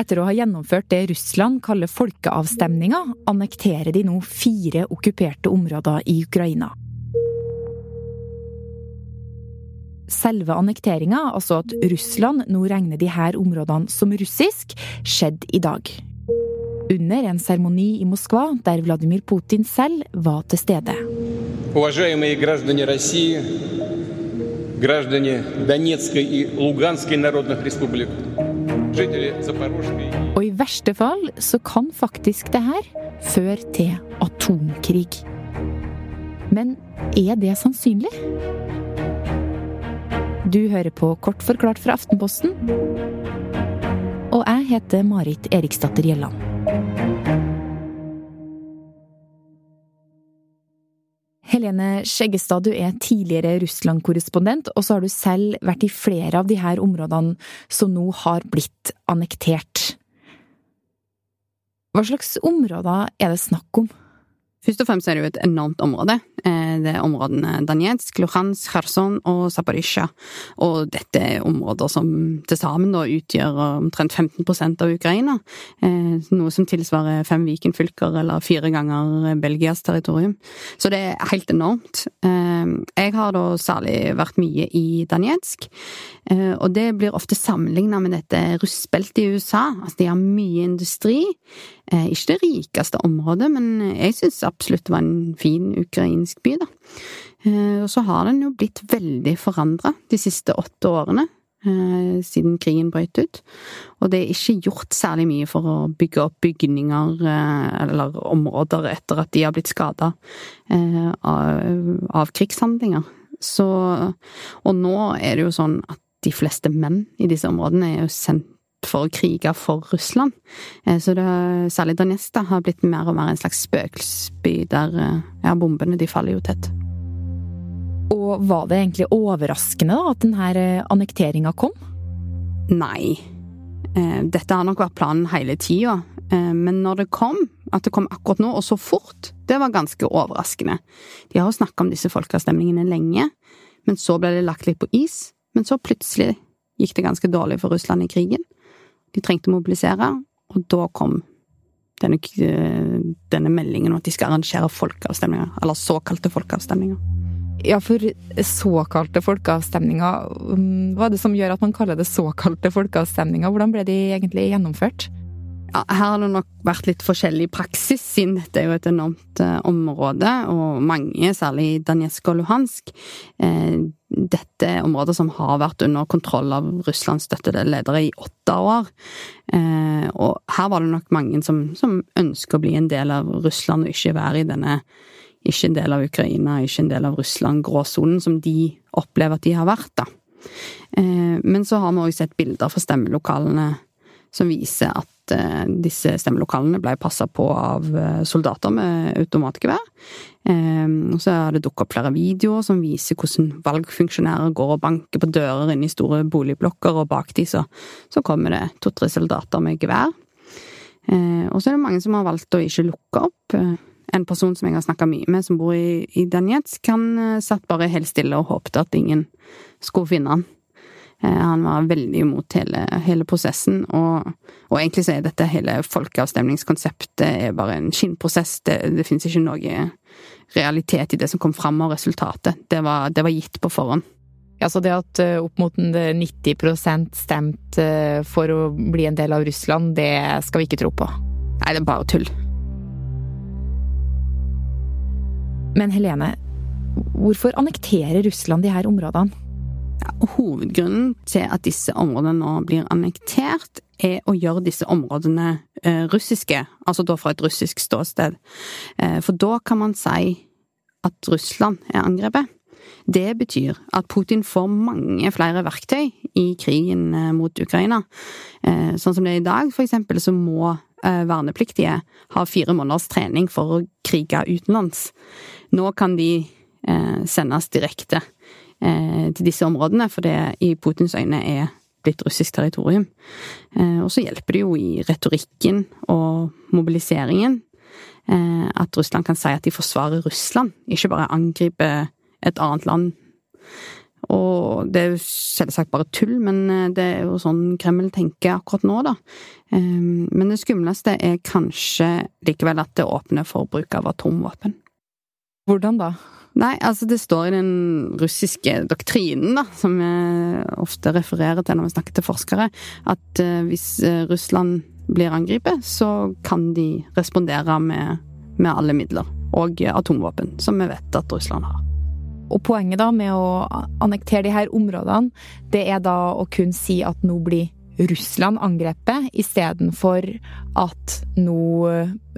Etter å ha gjennomført det Russland kaller folkeavstemninger, annekterer de nå fire okkuperte områder i Ukraina. Selve annekteringa, altså at Russland nå regner de her områdene som russisk, skjedde i dag. Under en seremoni i Moskva der Vladimir Putin selv var til stede. Уважаемые граждане России, граждане Донецкой и Луганской народных республик, жители Запорожской og i verste fall så kan faktisk det her føre til atomkrig. Men er det sannsynlig? Du hører på Kort forklart fra Aftenposten. Og jeg heter Marit Eriksdatter Gjelland. Helene Skjeggestad, du er tidligere Russland-korrespondent, og så har du selv vært i flere av de her områdene som nå har blitt annektert. Hva slags områder er det snakk om? Først og fremst er det jo et enormt område. Eh, det er områdene Danetsk, Luhansk, Kherson og Zaporizjzja. Og dette er områder som til sammen utgjør omtrent 15 av Ukraina. Eh, noe som tilsvarer fem Viken-fylker eller fire ganger Belgias territorium. Så det er helt enormt. Eh, jeg har da særlig vært mye i Danetsk, og det blir ofte sammenligna med dette rustbeltet i USA. Altså de har mye industri. Ikke det rikeste området, men jeg syns absolutt var en fin ukrainsk by, da. Eh, og så har den jo blitt veldig forandra de siste åtte årene, eh, siden krigen brøt ut. Og det er ikke gjort særlig mye for å bygge opp bygninger eh, eller områder etter at de har blitt skada av krigshandlinger. Så Og nå er det jo sånn at de fleste menn i disse områdene er jo sendt for å krige for Russland. Eh, så det, særlig Donetsk har blitt mer og mer en slags spøkelsesby der ja, bombene de faller jo tett. Og var det egentlig overraskende da, at denne eh, annekteringa kom? Nei. Eh, dette har nok vært planen hele tida. Men når det kom, at det kom akkurat nå, og så fort, det var ganske overraskende. De har jo snakka om disse folkeavstemningene lenge, men så ble det lagt litt på is. Men så plutselig gikk det ganske dårlig for Russland i krigen. De trengte å mobilisere, og da kom denne, denne meldingen om at de skal arrangere folkeavstemninger, eller såkalte folkeavstemninger. Ja, for såkalte folkeavstemninger, um, hva er det som gjør at man kaller det såkalte folkeavstemninger? Hvordan ble de egentlig gjennomført? Ja, her har det nok vært litt forskjellig praksis, siden dette er jo et enormt eh, område, og mange, særlig Danetsk og Luhansk, eh, dette er områder som har vært under kontroll av Russlands støttede ledere i åtte år. Eh, og her var det nok mange som, som ønsker å bli en del av Russland og ikke være i denne ikke en del av Ukraina, ikke en del av Russland-gråsonen, som de opplever at de har vært, da. Eh, men så har vi òg sett bilder fra stemmelokalene som viser at Eh, disse stemmelokalene ble passa på av eh, soldater med automatgevær. Eh, og så har det dukket opp flere videoer som viser hvordan valgfunksjonærer går og banker på dører inne i store boligblokker, og bak de så, så kommer det to-tre soldater med gevær. Og så er det mange som har valgt å ikke lukke opp. En person som jeg har snakka mye med, som bor i, i Danetsk, han satt bare helt stille og håpte at ingen skulle finne han. Eh, han var veldig imot hele, hele prosessen, og, og, egentlig så er dette hele folkeavstemningskonseptet er bare en skinnprosess. Det, det finnes ikke noe realitet i det som kom fram av resultatet. Det var, det var gitt på forhånd. Ja, Så det at eh, opp mot 90 stemt eh, for å bli en del av Russland, det skal vi ikke tro på? Nei, det er bare tull. Men Helene, hvorfor annekterer Russland de her områdene? Hovedgrunnen til at disse områdene nå blir annektert, er å gjøre disse områdene eh, russiske, altså da fra et russisk ståsted. Eh, for da kan man si at Russland er angrepet. Det betyr at Putin får mange flere verktøy i krigen eh, mot Ukraina. Sånn som det er i dag, for eksempel, så må vernepliktige ha fire måneders trening for å krige utenlands. Nå kan de sendes direkte til disse områdene, for det i Putins øyne er blitt russisk territorium. Eh, og så hjelper det jo i retorikken og mobiliseringen eh, at Russland kan si at de forsvarer Russland, ikke bare angriper et annet land. Og det er jo selvsagt bare tull, men eh, det er jo sånn Kreml tenker akkurat nå, da. Men det skumleste er kanskje likevel at det åpner for bruk av atomvåpen. Hvordan da? Nei, altså det står i den russiske doktrinen, da, som vi ofte refererer til når vi snakker til forskere, at eh, hvis eh, Russland blir angrepet, så kan de respondere med, med alle midler. Og atomvåpen, som vi vet at Russland har. Og poenget da med å annektere de her områdene, det er da å kun si at nå blir Russland angrepet, istedenfor at nå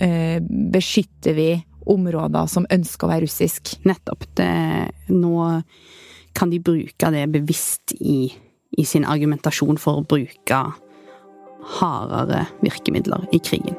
eh, beskytter vi områder som ønsker å være russisk. Nettopp. Det, nå kan de bruke det bevisst i, i sin argumentasjon for å bruke hardere virkemidler i krigen.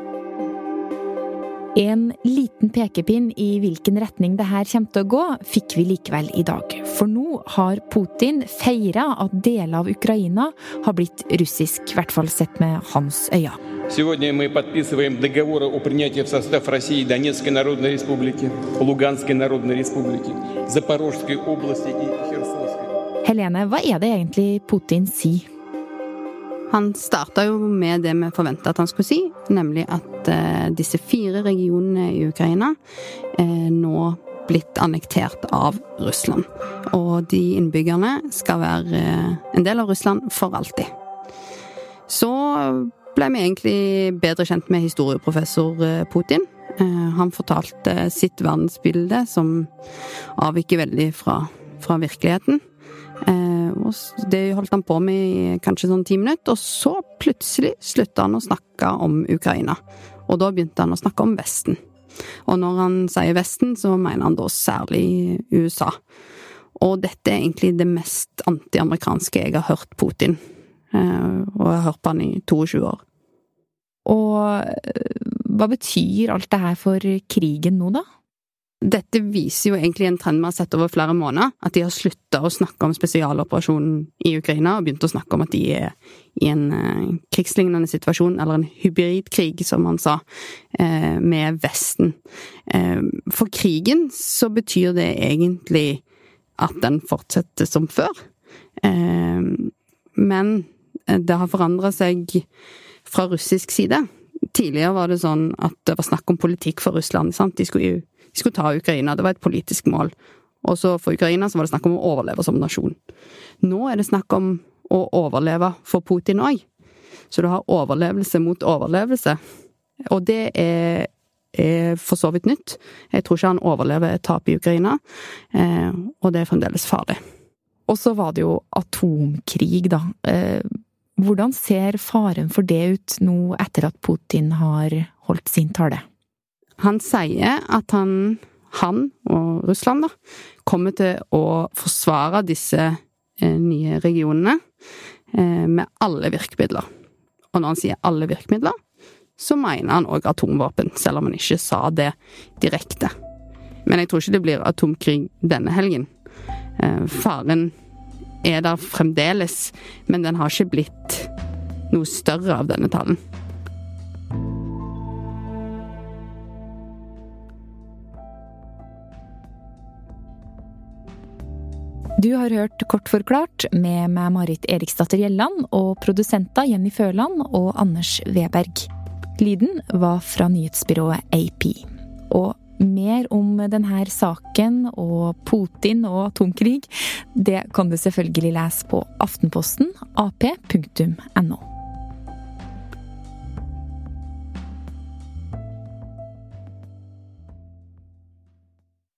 En liten pekepinn i hvilken retning det her kommer til å gå, fikk vi likevel i dag. For nå har Putin feira at deler av Ukraina har blitt russisk, i hvert fall sett med hans øyne. Сегодня мы подписываем договоры о принятии в состав России Донецкой Народной Республики, Луганской Народной Республики, Запорожской области и Херсонской. Helene, hva er det egentlig Putin sier? Han starta jo med det vi forventa at han skulle si, nemlig at eh, disse fire regionene i Ukraina eh, nå blitt annektert av Russland. Og de innbyggerne skal være eh, en del av Russland for alltid. Så ble vi egentlig bedre kjent med historieprofessor eh, Putin. Eh, han fortalte sitt verdensbilde, som avviker veldig fra, fra virkeligheten. Eh, og det holdt han på med i kanskje sånn ti minutter, og så plutselig slutta han å snakke om Ukraina. Og da begynte han å snakke om Vesten. Og når han sier Vesten, så mener han da særlig USA. Og dette er egentlig det mest antiamerikanske jeg har hørt Putin. Eh, og jeg har hørt på han i 22 år. Og eh, hva betyr alt det her for krigen nå, da? Dette viser jo egentlig en trend vi har sett over flere måneder. At de har slutta å snakke om spesialoperasjonen i Ukraina, og begynt å snakke om at de er i en uh, krigslignende situasjon, eller en hybridkrig, som man sa, uh, med Vesten. For krigen så betyr det egentlig at den fortsetter som før. men det har forandra seg fra russisk side. Tidligere var det sånn at det var snakk om politikk for Russland. De skulle de skulle ta Ukraina. Det var et politisk mål. Og så for Ukraina så var det snakk om å overleve som nasjon. Nå er det snakk om å overleve for Putin òg. Så du har overlevelse mot overlevelse. Og det er, er, for så vidt nytt. Jeg tror ikke han overlever et tap i Ukraina, eh, og det er fremdeles farlig. Og så var det jo atomkrig, da. Eh, hvordan ser faren for det ut nå etter at Putin har holdt sin tale? Han sier at han, han og Russland, da, kommer til å forsvare disse eh, nye regionene eh, med alle virkemidler. Og når han sier alle virkemidler, så mener han òg atomvåpen, selv om han ikke sa det direkte. Men jeg tror ikke det blir atomkrig denne helgen. Eh, faren er der fremdeles, men den har ikke blitt noe større av denne tallen. Du har hørt Kort forklart med meg Marit Eriksdatter Gjelland og produsenter Jenny Føland og Anders Weberg. Lyden var fra nyhetsbyrået AP. Og mer om denne saken og Putin og atomkrig, det kan du selvfølgelig lese på aftenposten ap.no.